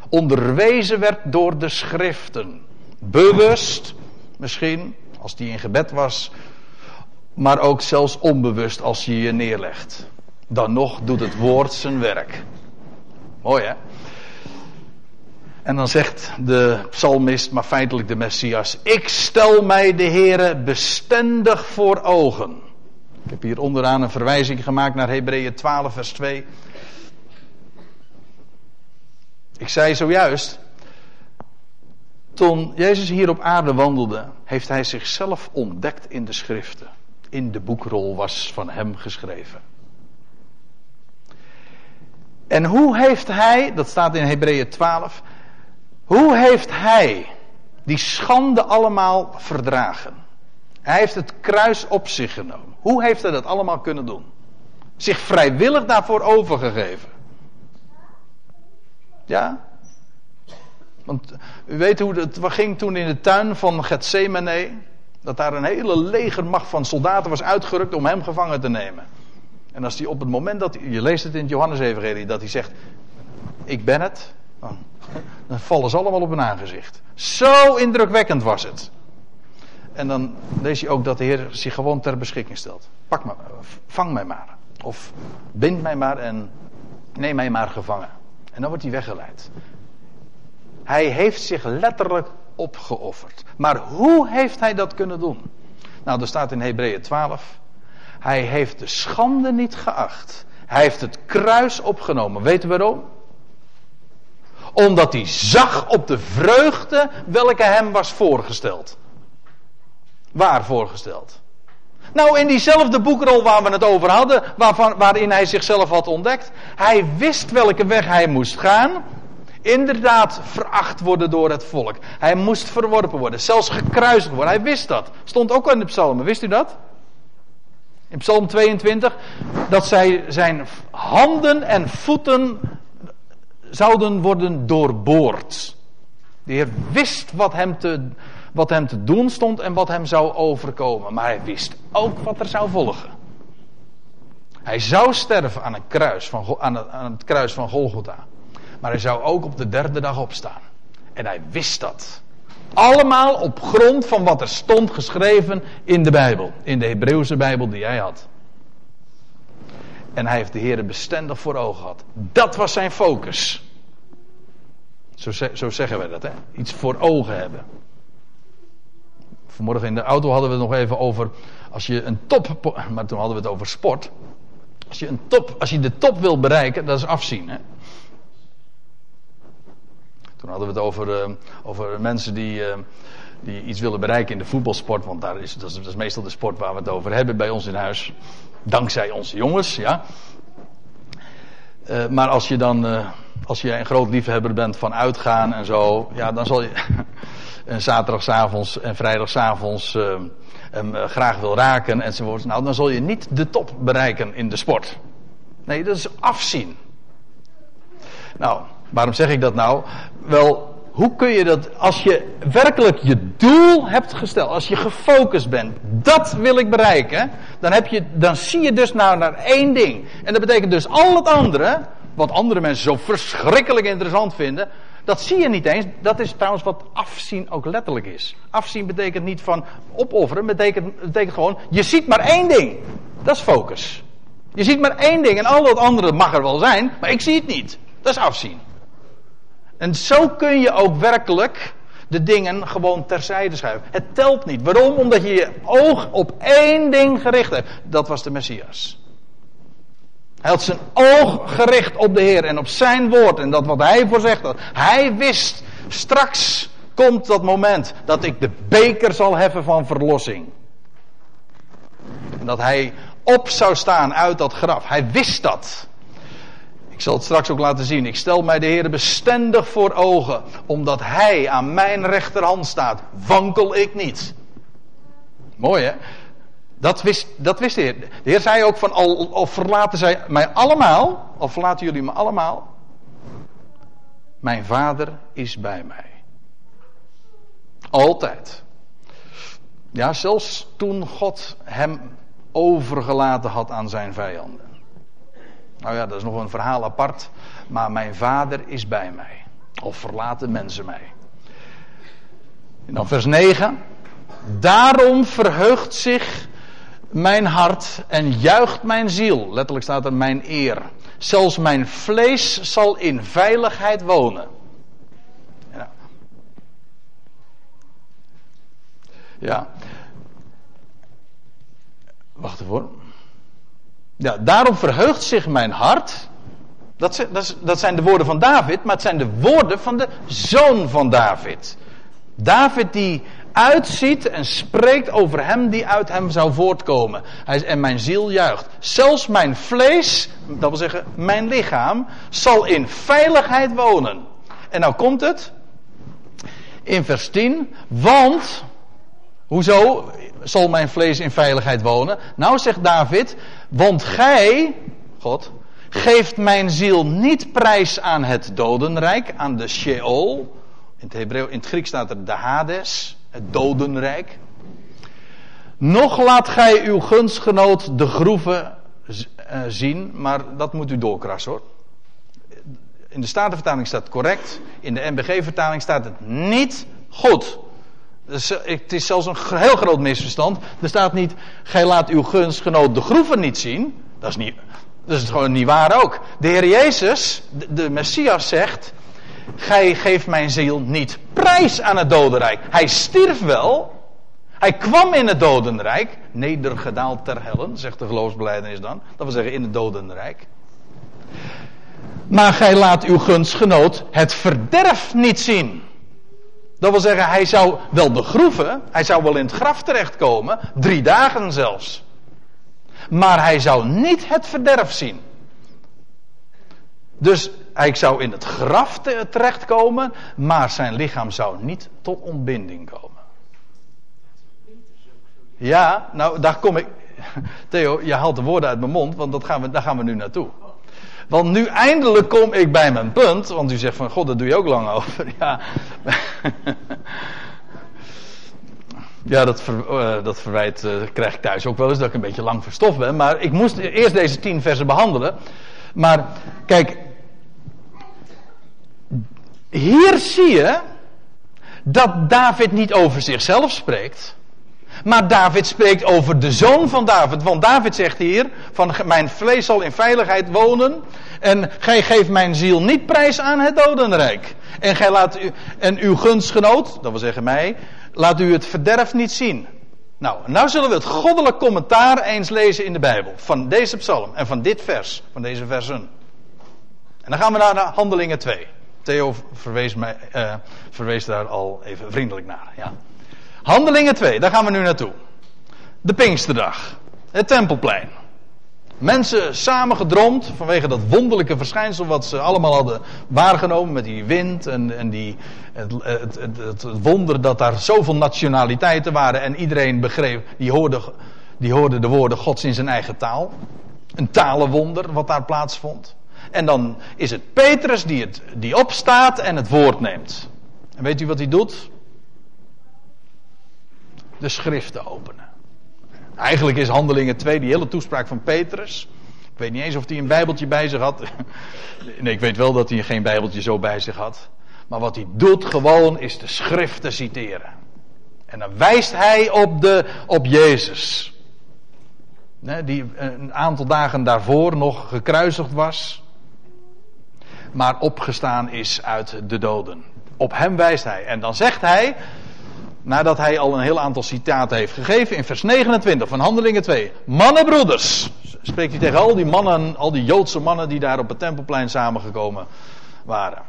Onderwezen werd door de schriften. Bewust, misschien, als die in gebed was. Maar ook zelfs onbewust als je je neerlegt. Dan nog doet het woord zijn werk. Mooi hè? En dan zegt de psalmist, maar feitelijk de Messias: Ik stel mij de Heere bestendig voor ogen. Ik heb hier onderaan een verwijzing gemaakt naar Hebreeën 12, vers 2. Ik zei zojuist, toen Jezus hier op aarde wandelde, heeft hij zichzelf ontdekt in de schriften. In de boekrol was van hem geschreven. En hoe heeft hij, dat staat in Hebreeën 12, hoe heeft hij die schande allemaal verdragen? Hij heeft het kruis op zich genomen. Hoe heeft hij dat allemaal kunnen doen? Zich vrijwillig daarvoor overgegeven. Ja? Want u weet hoe het ging toen in de tuin van Gethsemane. Dat daar een hele legermacht van soldaten was uitgerukt om hem gevangen te nemen. En als hij op het moment dat je leest het in het Johannes-evangelie, dat hij zegt, ik ben het, dan, dan vallen ze allemaal op hun aangezicht. Zo indrukwekkend was het. En dan lees je ook dat de Heer zich gewoon ter beschikking stelt. Pak me, vang mij maar. Of bind mij maar en neem mij maar gevangen. En dan wordt hij weggeleid. Hij heeft zich letterlijk opgeofferd. Maar hoe heeft hij dat kunnen doen? Nou, er staat in Hebreeën 12. Hij heeft de schande niet geacht. Hij heeft het kruis opgenomen. Weet u waarom? Omdat hij zag op de vreugde welke hem was voorgesteld. Waar voorgesteld? Nou, in diezelfde boekrol waar we het over hadden, waarvan, waarin hij zichzelf had ontdekt. Hij wist welke weg hij moest gaan. Inderdaad, veracht worden door het volk. Hij moest verworpen worden, zelfs gekruisigd worden. Hij wist dat. Stond ook in de psalmen, wist u dat? In Psalm 22, dat zij zijn handen en voeten zouden worden doorboord. De Heer wist wat hem, te, wat hem te doen stond en wat hem zou overkomen. Maar hij wist ook wat er zou volgen. Hij zou sterven aan, een kruis van, aan, aan het kruis van Golgotha. Maar hij zou ook op de derde dag opstaan. En hij wist dat. Allemaal op grond van wat er stond geschreven in de Bijbel. In de Hebreeuwse Bijbel die hij had. En hij heeft de Heer bestendig voor ogen gehad. Dat was zijn focus. Zo, zo zeggen wij dat, hè? Iets voor ogen hebben. Vanmorgen in de auto hadden we het nog even over. Als je een top. Maar toen hadden we het over sport. Als je, een top, als je de top wil bereiken, dat is afzien. Hè? Toen hadden we het over, uh, over mensen die, uh, die iets willen bereiken in de voetbalsport. Want daar is, dat, is, dat is meestal de sport waar we het over hebben bij ons in huis. Dankzij onze jongens, ja. Uh, maar als je dan, als je een groot liefhebber bent van uitgaan en zo, ja, dan zal je (laughs) en zaterdagavonds en vrijdagavonds hem graag wil raken enzovoort. Nou, dan zal je niet de top bereiken in de sport. Nee, dat is afzien. Nou, Waarom zeg ik dat nou? Wel, hoe kun je dat, als je werkelijk je doel hebt gesteld, als je gefocust bent, dat wil ik bereiken, dan, heb je, dan zie je dus nou naar één ding. En dat betekent dus al het andere, wat andere mensen zo verschrikkelijk interessant vinden, dat zie je niet eens. Dat is trouwens wat afzien ook letterlijk is. Afzien betekent niet van opofferen, betekent, betekent gewoon, je ziet maar één ding. Dat is focus. Je ziet maar één ding en al het andere mag er wel zijn, maar ik zie het niet. Dat is afzien. En zo kun je ook werkelijk de dingen gewoon terzijde schuiven. Het telt niet. Waarom? Omdat je je oog op één ding gericht hebt. Dat was de Messias. Hij had zijn oog gericht op de Heer en op zijn woord en dat wat hij voorzegd had. Hij wist, straks komt dat moment dat ik de beker zal heffen van verlossing. En dat hij op zou staan uit dat graf. Hij wist dat. Ik zal het straks ook laten zien. Ik stel mij de Heer bestendig voor ogen. Omdat Hij aan mijn rechterhand staat, wankel ik niet. Mooi hè? Dat wist, dat wist de Heer. De Heer zei ook van, al, al verlaten zij mij allemaal, al verlaten jullie me allemaal. Mijn vader is bij mij. Altijd. Ja, zelfs toen God hem overgelaten had aan zijn vijanden. Nou ja, dat is nog een verhaal apart. Maar mijn vader is bij mij. Of verlaten mensen mij. En dan vers 9. Daarom verheugt zich mijn hart en juicht mijn ziel. Letterlijk staat er mijn eer. Zelfs mijn vlees zal in veiligheid wonen. Ja. ja. Wacht even ja, daarom verheugt zich mijn hart. Dat, dat zijn de woorden van David, maar het zijn de woorden van de zoon van David. David die uitziet en spreekt over hem die uit hem zou voortkomen. Hij, en mijn ziel juicht. Zelfs mijn vlees, dat wil zeggen mijn lichaam, zal in veiligheid wonen. En nou komt het in vers 10, want, hoezo zal mijn vlees in veiligheid wonen? Nou zegt David, want gij, God, geeft mijn ziel niet prijs aan het dodenrijk, aan de Sheol. In het, Hebreeuw, in het Grieks staat er de Hades, het dodenrijk. Nog laat gij uw gunstgenoot de groeven eh, zien, maar dat moet u doorkrassen hoor. In de Statenvertaling staat correct, in de NBG-vertaling staat het niet goed. Eh, het is zelfs een heel groot misverstand. Er staat niet, gij laat uw gunstgenoot de groeven niet zien. Dat is, niet, dat is gewoon niet waar ook. De Heer Jezus, de, de Messias zegt, gij geeft mijn ziel niet prijs aan het dodenrijk. Hij stierf wel. Hij kwam in het dodenrijk. Nedergedaald ter hellen, zegt de geloofsbeleidenis dan. Dat wil zeggen in het dodenrijk. Maar gij laat uw gunstgenoot het verderf niet zien. Dat wil zeggen, hij zou wel begroeven, hij zou wel in het graf terechtkomen, drie dagen zelfs. Maar hij zou niet het verderf zien. Dus hij zou in het graf terechtkomen, maar zijn lichaam zou niet tot ontbinding komen. Ja, nou daar kom ik. (laughs) Theo, je haalt de woorden uit mijn mond, want dat gaan we, daar gaan we nu naartoe. Want nu eindelijk kom ik bij mijn punt. Want u zegt van, god, dat doe je ook lang over. (laughs) Ja, ja dat, ver, uh, dat verwijt uh, krijg ik thuis ook wel eens, dat ik een beetje lang verstof ben. Maar ik moest eerst deze tien versen behandelen. Maar kijk, hier zie je dat David niet over zichzelf spreekt. Maar David spreekt over de zoon van David. Want David zegt hier: van mijn vlees zal in veiligheid wonen. En gij geeft mijn ziel niet prijs aan het dodenrijk. En gij laat u, en uw gunstgenoot, dat wil zeggen mij, laat u het verderf niet zien. Nou, nou zullen we het goddelijk commentaar eens lezen in de Bijbel. Van deze psalm en van dit vers, van deze versen. En dan gaan we naar Handelingen 2. Theo verwees, mij, uh, verwees daar al even vriendelijk naar. Ja. Handelingen 2, daar gaan we nu naartoe. De Pinksterdag. Het Tempelplein. Mensen samengedroomd vanwege dat wonderlijke verschijnsel wat ze allemaal hadden waargenomen met die wind en, en die, het, het, het, het, wonder dat daar zoveel nationaliteiten waren en iedereen begreep, die hoorde, die hoorde de woorden Gods in zijn eigen taal. Een talenwonder wat daar plaatsvond. En dan is het Petrus die, het, die opstaat en het woord neemt. En weet u wat hij doet? De schriften openen. Eigenlijk is Handelingen 2 die hele toespraak van Petrus. Ik weet niet eens of hij een bijbeltje bij zich had. (laughs) Nee, ik weet wel dat hij geen bijbeltje zo bij zich had. Maar wat hij doet gewoon is de schriften citeren. En dan wijst hij op, de, op Jezus. Die een aantal dagen daarvoor nog gekruisigd was. Maar opgestaan is uit de doden. Op hem wijst hij. En dan zegt hij nadat hij al een heel aantal citaten heeft gegeven, in vers 29 van Handelingen 2. Mannenbroeders, spreekt hij tegen al die mannen, al die Joodse mannen die daar op het tempelplein samengekomen waren.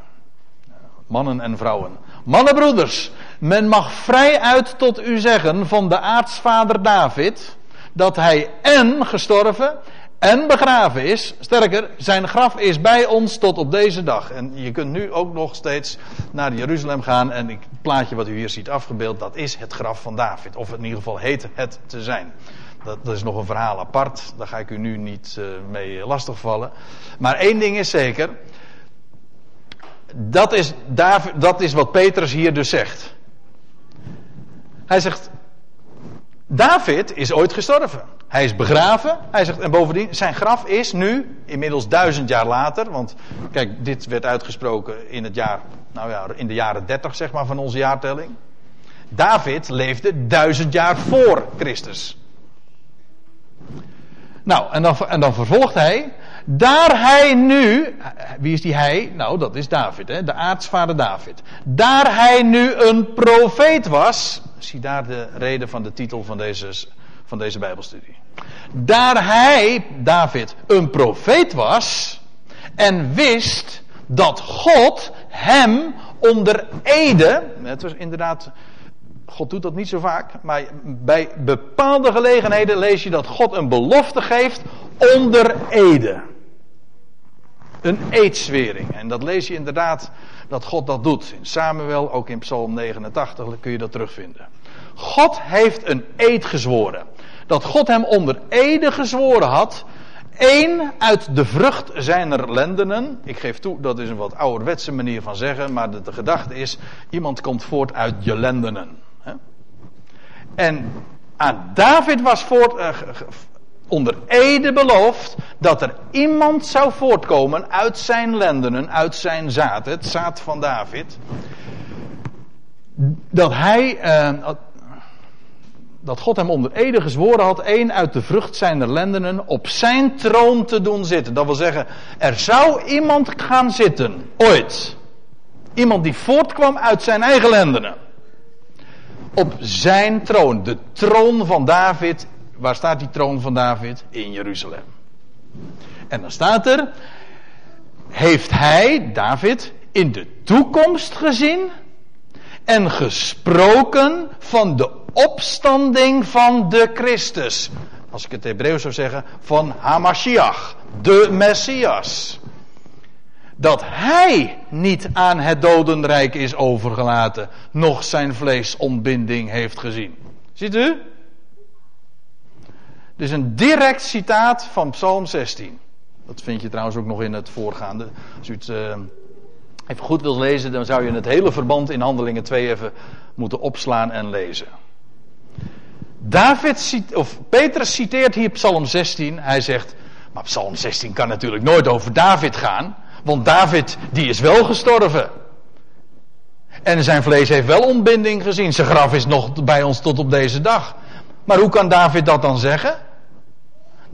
Mannen en vrouwen. Mannenbroeders, men mag vrij uit tot u zeggen van de aartsvader David, dat hij en gestorven en begraven is. Sterker, zijn graf is bij ons tot op deze dag. En je kunt nu ook nog steeds naar Jeruzalem gaan. En het plaatje wat u hier ziet afgebeeld, dat is het graf van David. Of in ieder geval heet het te zijn. Dat, is nog een verhaal apart. Daar ga ik u nu niet uh, mee lastigvallen. Maar één ding is zeker. Dat is, David, dat is wat Petrus hier dus zegt. Hij zegt, David is ooit gestorven. Hij is begraven. Hij zegt, en bovendien, zijn graf is nu, inmiddels duizend jaar later. Want kijk, dit werd uitgesproken in het jaar, nou ja, in de jaren dertig zeg maar van onze jaartelling. David leefde duizend jaar voor Christus. Nou, en dan, en dan vervolgt hij. Daar hij nu, wie is die hij? Nou, dat is David, hè? de aartsvader David. Daar hij nu een profeet was. Zie daar de reden van de titel van deze, van deze Bijbelstudie. Daar hij, David, een profeet was. En wist dat God hem onder ede. Het was inderdaad God doet dat niet zo vaak, maar bij bepaalde gelegenheden lees je dat God een belofte geeft onder ede. Een eedswering. En dat lees je inderdaad dat God dat doet. In Samuel, ook in Psalm 89 kun je dat terugvinden. God heeft een eed gezworen. Dat God hem onder ede gezworen had. Eén uit de vrucht zijner lendenen. Ik geef toe, dat is een wat ouderwetse manier van zeggen. Maar de, de gedachte is, iemand komt voort uit je lendenen. En aan David was voort, uh, onder ede beloofd dat er iemand zou voortkomen uit zijn lendenen, uit zijn zaad, het zaad van David. Dat hij, uh, dat God hem onder ede gezworen had, één uit de vrucht zijner lendenen op zijn troon te doen zitten. Dat wil zeggen, er zou iemand gaan zitten, ooit. Iemand die voortkwam uit zijn eigen lendenen. Op zijn troon, de troon van David. Waar staat die troon van David? In Jeruzalem. En dan staat er, heeft hij, David, in de toekomst gezien en gesproken van de opstanding van de Christus. Als ik het Hebreeuws zou zeggen, van Hamashiach, de Messias. Dat hij niet aan het dodenrijk is overgelaten, nog zijn vleesontbinding heeft gezien. Ziet u? Dus een direct citaat van Psalm 16. Dat vind je trouwens ook nog in het voorgaande. Als u het uh, even goed wilt lezen, dan zou je het hele verband in Handelingen 2 even moeten opslaan en lezen. David, of Petrus citeert hier Psalm 16. Hij zegt, maar Psalm 16 kan natuurlijk nooit over David gaan. Want David, die is wel gestorven. En zijn vlees heeft wel ontbinding gezien. Zijn graf is nog bij ons tot op deze dag. Maar hoe kan David dat dan zeggen?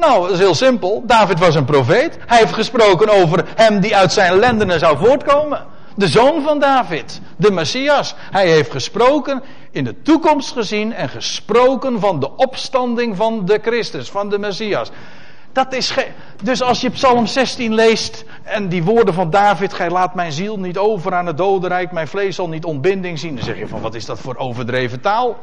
Nou, dat is heel simpel. David was een profeet. Hij heeft gesproken over hem die uit zijn lendenen zou voortkomen. De zoon van David, de Messias. Hij heeft gesproken, in de toekomst gezien en gesproken van de opstanding van de Christus, van de Messias. Dat is dus als je Psalm 16 leest en die woorden van David, gij laat mijn ziel niet over aan het dodenrijk, mijn vlees zal niet ontbinding zien. Dan zeg je van wat is dat voor overdreven taal?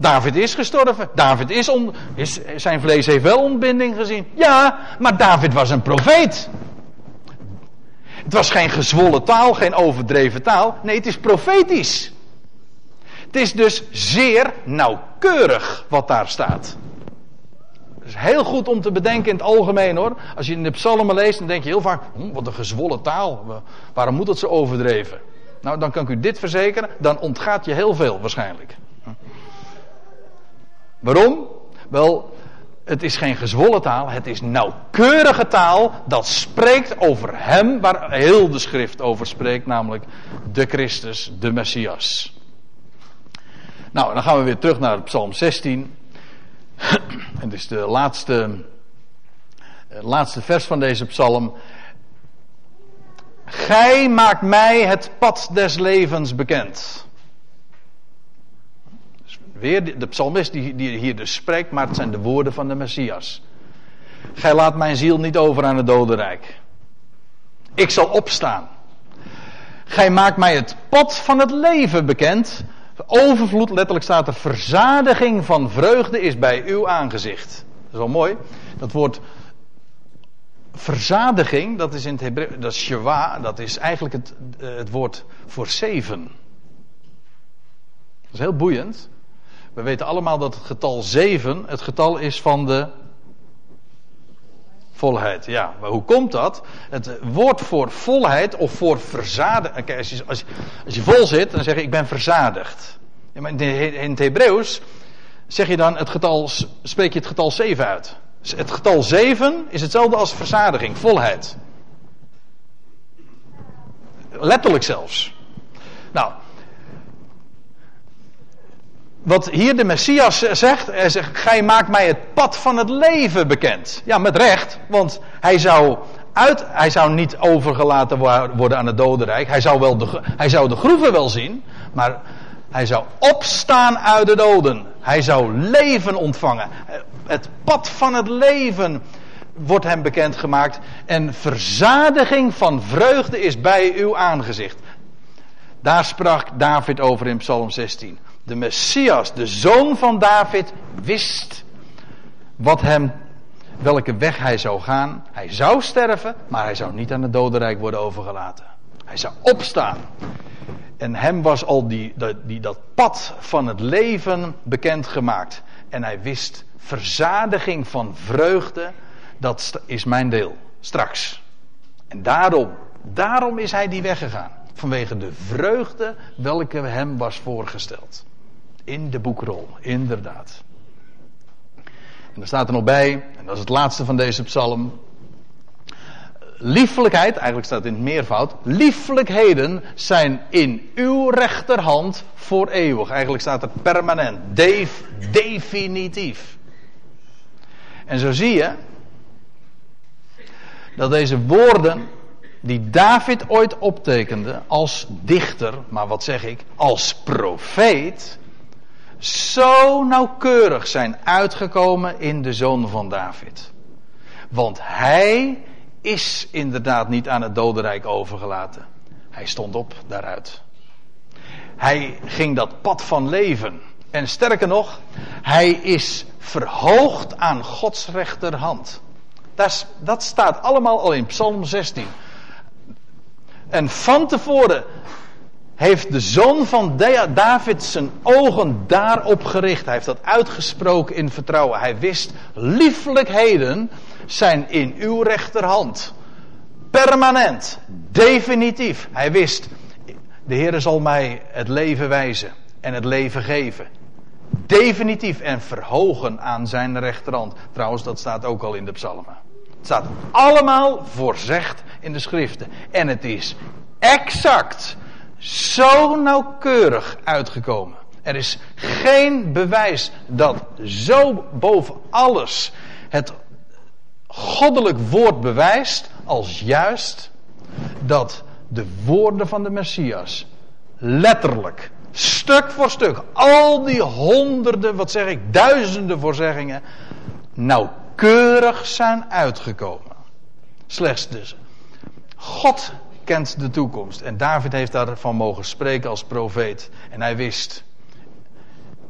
David is gestorven. David is, is zijn vlees heeft wel ontbinding gezien. Ja, maar David was een profeet. Het was geen gezwollen taal, geen overdreven taal. Nee, het is profetisch. Het is dus zeer nauwkeurig wat daar staat. Het is heel goed om te bedenken in het algemeen hoor. Als je in de psalmen leest, dan denk je heel vaak, hm, wat een gezwollen taal. Waarom moet dat zo overdreven? Nou, dan kan ik u dit verzekeren, dan ontgaat je heel veel waarschijnlijk. Waarom? Wel, het is geen gezwollen taal, het is nauwkeurige taal dat spreekt over hem waar heel de schrift over spreekt, namelijk de Christus, de Messias. Nou, dan gaan we weer terug naar Psalm 16. Het (clears throat) is de laatste, laatste vers van deze psalm. Gij maakt mij het pad des levens bekend. Weer de psalmist die, hier dus spreekt, maar het zijn de woorden van de Messias. Gij laat mijn ziel niet over aan het dodenrijk. Ik zal opstaan. Gij maakt mij het pad van het leven bekend. Overvloed, letterlijk staat er, verzadiging van vreugde is bij uw aangezicht. Dat is wel mooi. Dat woord verzadiging, dat is in het Hebreeuws, dat is shewa, dat is eigenlijk het, het woord voor zeven. Dat is heel boeiend. We weten allemaal dat het getal 7 het getal is van de volheid. Ja, maar hoe komt dat? Het woord voor volheid of voor verzadigd. Als je, als, je vol zit, dan zeg je ik ben verzadigd. In het Hebreeuws zeg je dan het getal, spreek je het getal 7 uit. Het getal 7 is hetzelfde als verzadiging, volheid. Letterlijk zelfs. Nou, wat hier de Messias zegt, hij zegt, gij maakt mij het pad van het leven bekend. Ja, met recht, want hij zou, uit, hij zou niet overgelaten worden aan het dodenrijk. Hij zou, wel de, hij zou de groeven wel zien, maar hij zou opstaan uit de doden. Hij zou leven ontvangen. Het pad van het leven wordt hem bekendgemaakt. En verzadiging van vreugde is bij uw aangezicht. Daar sprak David over in Psalm 16 de Messias, de zoon van David, wist wat hem, welke weg hij zou gaan. Hij zou sterven, maar hij zou niet aan het dodenrijk worden overgelaten. Hij zou opstaan. En hem was al die, die, dat pad van het leven bekendgemaakt. En hij wist verzadiging van vreugde, dat is mijn deel. Straks. En daarom, daarom is hij die weg gegaan. Vanwege de vreugde welke hem was voorgesteld in de boekrol, inderdaad. En er staat er nog bij, en dat is het laatste van deze psalm. Liefelijkheid, eigenlijk staat in het meervoud. Liefelijkheden zijn in uw rechterhand voor eeuwig. Eigenlijk staat er permanent, def, definitief. En zo zie je dat deze woorden die David ooit optekende als dichter, maar wat zeg ik, als profeet, zo nauwkeurig zijn uitgekomen in de zoon van David. Want hij is inderdaad niet aan het dodenrijk overgelaten. Hij stond op daaruit. Hij ging dat pad van leven. En sterker nog, hij is verhoogd aan Gods rechterhand. Dat, dat staat allemaal al in Psalm 16. En van tevoren heeft de zoon van David zijn ogen daarop gericht. Hij heeft dat uitgesproken in vertrouwen. Hij wist, lieflijkheden zijn in uw rechterhand. Permanent, definitief. Hij wist, de Heer zal mij het leven wijzen en het leven geven. Definitief en verhogen aan zijn rechterhand. Trouwens, dat staat ook al in de psalmen. Het staat allemaal voorzegd in de schriften. En het is exact zo nauwkeurig uitgekomen. Er is geen bewijs dat zo boven alles het goddelijk woord bewijst als juist dat de woorden van de Messias letterlijk, stuk voor stuk, al die honderden, wat zeg ik, duizenden voorzeggingen, nauwkeurig zijn uitgekomen. Slechts dus. God kent de toekomst. En David heeft daarvan mogen spreken als profeet. En hij wist,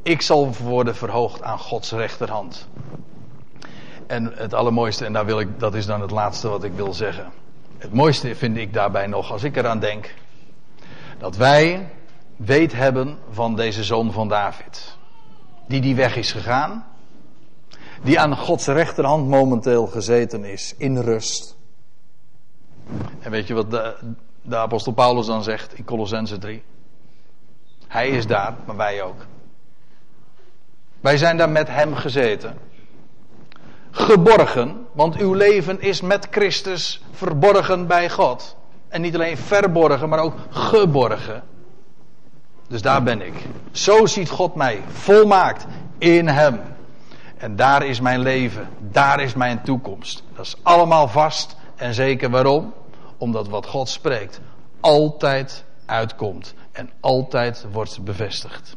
ik zal worden verhoogd aan Gods rechterhand. En het allermooiste, en daar wil ik, dat is dan het laatste wat ik wil zeggen. Het mooiste vind ik daarbij nog, als ik eraan denk, dat wij weet hebben van deze zoon van David. Die die weg is gegaan. Die aan Gods rechterhand momenteel gezeten is, in rust. En weet je wat de, de apostel Paulus dan zegt in Colossense 3? Hij is daar, maar wij ook. Wij zijn daar met hem gezeten. Geborgen, want uw leven is met Christus verborgen bij God. En niet alleen verborgen, maar ook geborgen. Dus daar ben ik. Zo ziet God mij, volmaakt in Hem. En daar is mijn leven, daar is mijn toekomst. Dat is allemaal vast en zeker waarom? Omdat wat God spreekt altijd uitkomt en altijd wordt bevestigd.